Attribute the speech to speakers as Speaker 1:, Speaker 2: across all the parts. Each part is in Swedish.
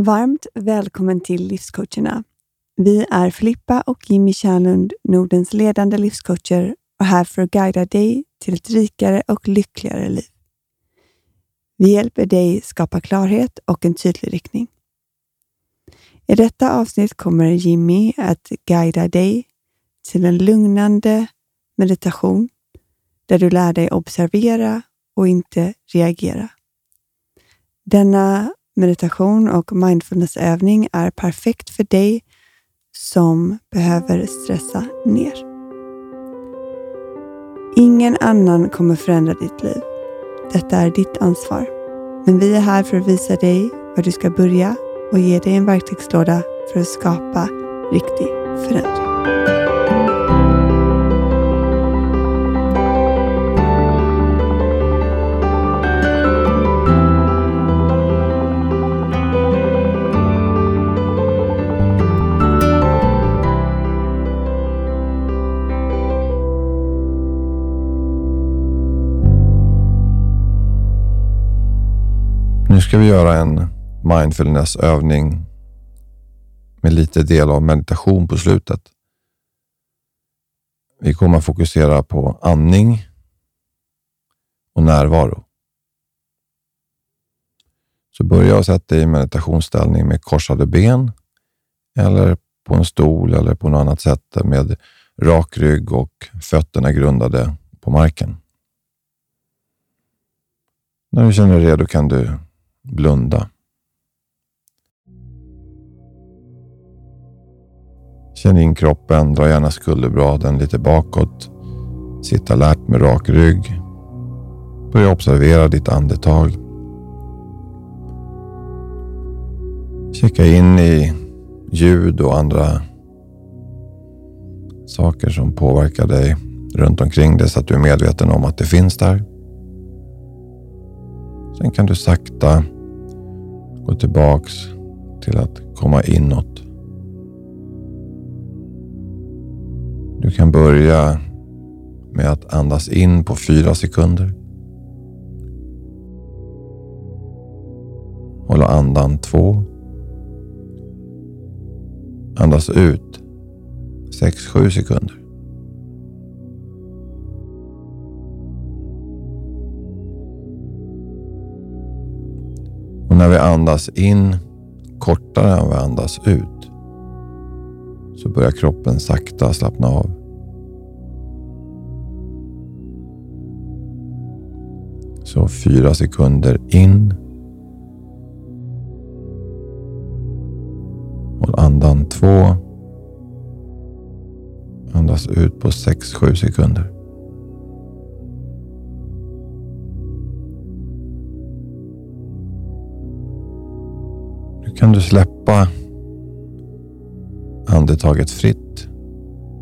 Speaker 1: Varmt välkommen till Livscoacherna. Vi är Filippa och Jimmy Kärnlund, Nordens ledande livscoacher och här för att guida dig till ett rikare och lyckligare liv. Vi hjälper dig skapa klarhet och en tydlig riktning. I detta avsnitt kommer Jimmy att guida dig till en lugnande meditation där du lär dig observera och inte reagera. Denna meditation och mindfulnessövning är perfekt för dig som behöver stressa ner. Ingen annan kommer förändra ditt liv. Detta är ditt ansvar. Men vi är här för att visa dig var du ska börja och ge dig en verktygslåda för att skapa riktig förändring.
Speaker 2: Ska vi göra en mindfulnessövning med lite del av meditation på slutet. Vi kommer att fokusera på andning och närvaro. Så börja och sätt dig i meditationsställning med korsade ben eller på en stol eller på något annat sätt med rak rygg och fötterna grundade på marken. När du känner dig redo kan du blunda. Känn in kroppen, dra gärna skulderbladen lite bakåt. Sitta lärt med rak rygg. Börja observera ditt andetag. Checka in i ljud och andra saker som påverkar dig runt omkring dig så att du är medveten om att det finns där. Sen kan du sakta gå tillbaks till att komma inåt. Du kan börja med att andas in på fyra sekunder. Hålla andan två. Andas ut sex, sju sekunder. När vi andas in kortare än vi andas ut så börjar kroppen sakta slappna av. Så fyra sekunder in. Håll andan två. Andas ut på sex sju sekunder. Kan du släppa andetaget fritt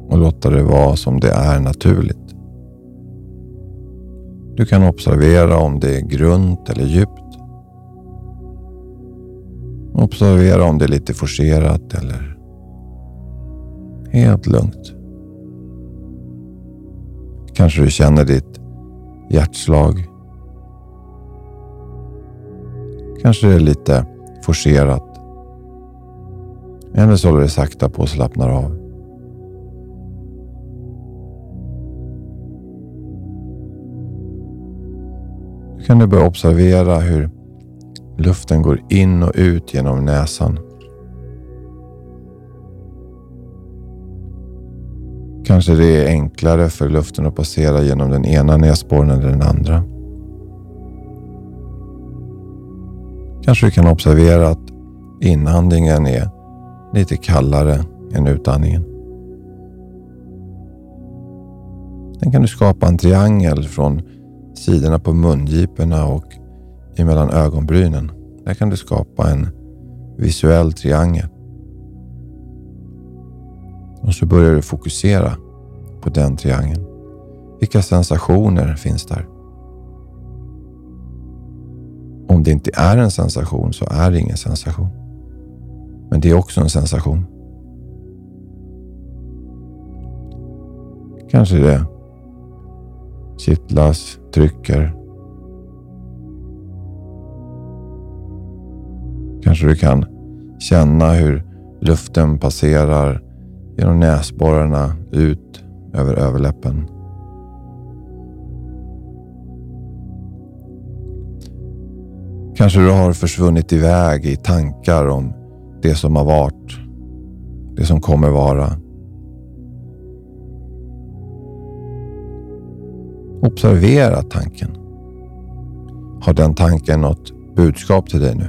Speaker 2: och låta det vara som det är naturligt. Du kan observera om det är grunt eller djupt. Observera om det är lite forcerat eller helt lugnt. Kanske du känner ditt hjärtslag. Kanske det är lite forcerat. Eller så håller det sakta på och slappnar av. Nu kan du börja observera hur luften går in och ut genom näsan. Kanske det är enklare för luften att passera genom den ena näsborren än den andra. Kanske du kan observera att inandningen är lite kallare än utandningen. Sen kan du skapa en triangel från sidorna på mungiporna och emellan ögonbrynen. Där kan du skapa en visuell triangel. Och så börjar du fokusera på den triangeln. Vilka sensationer finns där? Om det inte är en sensation så är det ingen sensation. Men det är också en sensation. Kanske det kittlas, trycker. Kanske du kan Känna hur luften passerar genom näsborrarna ut över överläppen. Kanske du har försvunnit iväg i tankar om det som har varit, det som kommer vara. Observera tanken. Har den tanken något budskap till dig nu?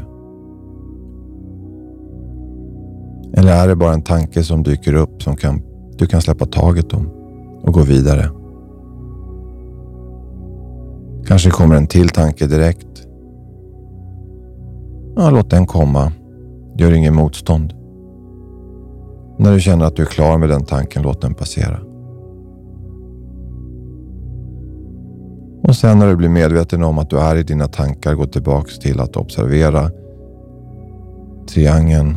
Speaker 2: Eller är det bara en tanke som dyker upp som kan, du kan släppa taget om och gå vidare? Kanske kommer en till tanke direkt. Ja, låt den komma. Gör ingen motstånd. När du känner att du är klar med den tanken, låt den passera. Och sen när du blir medveten om att du är i dina tankar, gå tillbaks till att observera triangeln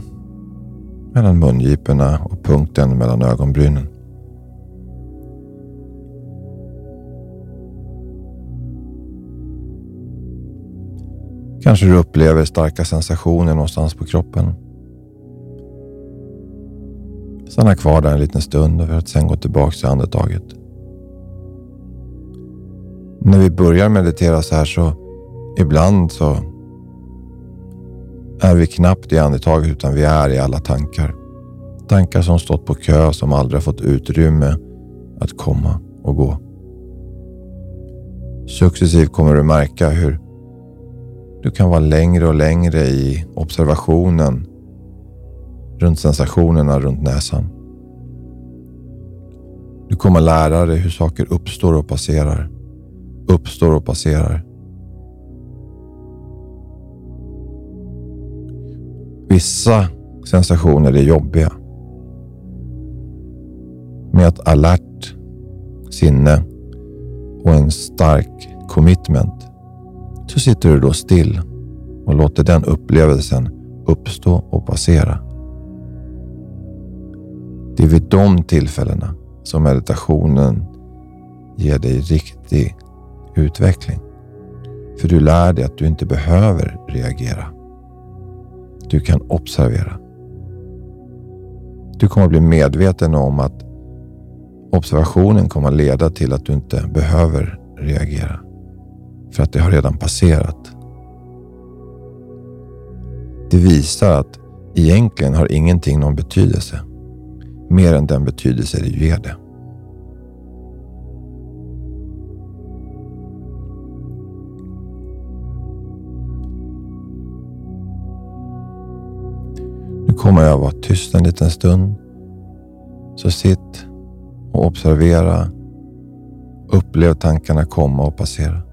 Speaker 2: mellan mungiporna och punkten mellan ögonbrynen. Kanske du upplever starka sensationer någonstans på kroppen. Stanna kvar där en liten stund för att sen gå tillbaka till andetaget. När vi börjar meditera så här så ibland så är vi knappt i andetaget utan vi är i alla tankar. Tankar som stått på kö som aldrig fått utrymme att komma och gå. Successivt kommer du märka hur du kan vara längre och längre i observationen runt sensationerna runt näsan. Du kommer lära dig hur saker uppstår och passerar. Uppstår och passerar. Vissa sensationer är jobbiga. Med ett alert sinne och en stark commitment så sitter du då still och låter den upplevelsen uppstå och passera. Det är vid de tillfällena som meditationen ger dig riktig utveckling. För du lär dig att du inte behöver reagera. Du kan observera. Du kommer att bli medveten om att observationen kommer att leda till att du inte behöver reagera. För att det har redan passerat. Det visar att egentligen har ingenting någon betydelse. Mer än den betydelse det ger det. Nu kommer jag vara tyst en liten stund. Så sitt och observera. Upplev tankarna komma och passera.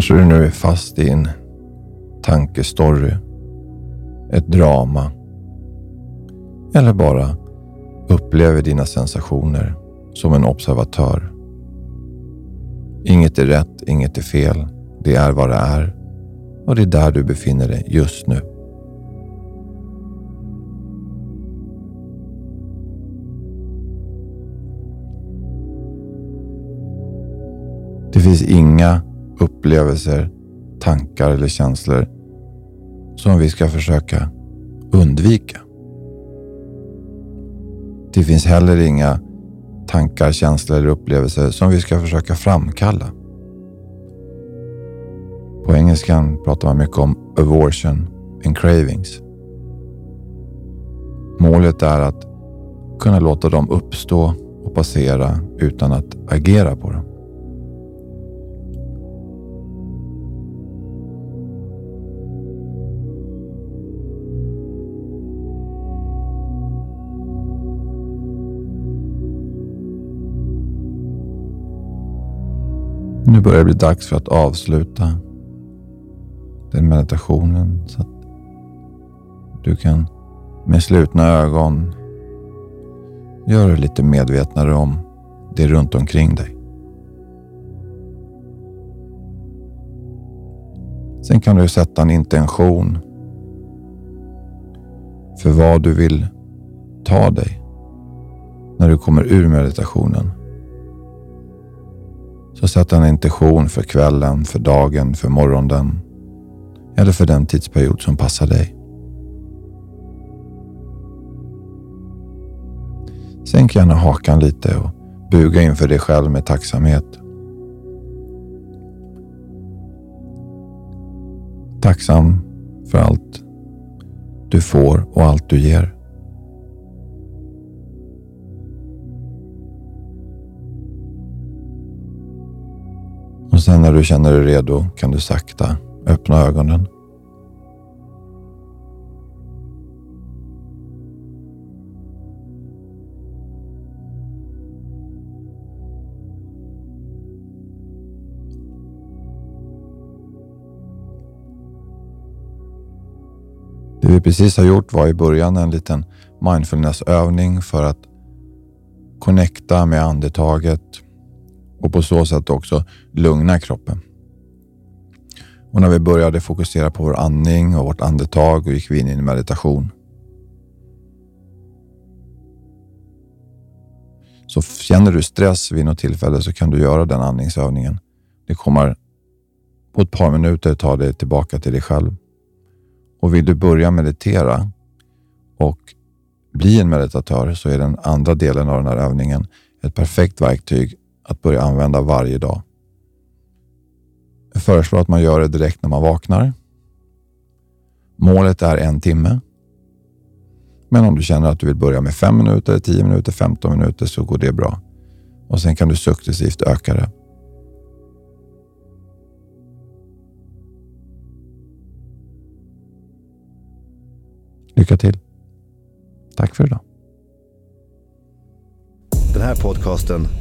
Speaker 2: Kanske du nu är fast i en tankestory, ett drama eller bara upplever dina sensationer som en observatör. Inget är rätt, inget är fel. Det är vad det är och det är där du befinner dig just nu. Det finns inga upplevelser, tankar eller känslor som vi ska försöka undvika. Det finns heller inga tankar, känslor eller upplevelser som vi ska försöka framkalla. På engelskan pratar man mycket om aversion and cravings. Målet är att kunna låta dem uppstå och passera utan att agera på dem. Börjar det bli dags för att avsluta den meditationen så att du kan med slutna ögon göra dig lite medvetnare om det runt omkring dig. Sen kan du sätta en intention för vad du vill ta dig när du kommer ur meditationen. Så sätt en intention för kvällen, för dagen, för morgonen eller för den tidsperiod som passar dig. Sänk gärna hakan lite och buga inför dig själv med tacksamhet. Tacksam för allt du får och allt du ger. Och sen när du känner dig redo kan du sakta öppna ögonen. Det vi precis har gjort var i början en liten mindfulnessövning för att connecta med andetaget och på så sätt också lugna kroppen. Och när vi började fokusera på vår andning och vårt andetag och gick vi in i en meditation. Så känner du stress vid något tillfälle så kan du göra den andningsövningen. Det kommer på ett par minuter ta dig tillbaka till dig själv. Och vill du börja meditera och bli en meditatör så är den andra delen av den här övningen ett perfekt verktyg att börja använda varje dag. Jag föreslår att man gör det direkt när man vaknar. Målet är en timme. Men om du känner att du vill börja med 5 minuter, 10 minuter, 15 minuter så går det bra. Och sen kan du successivt öka det. Lycka till. Tack för idag.
Speaker 3: Den här podcasten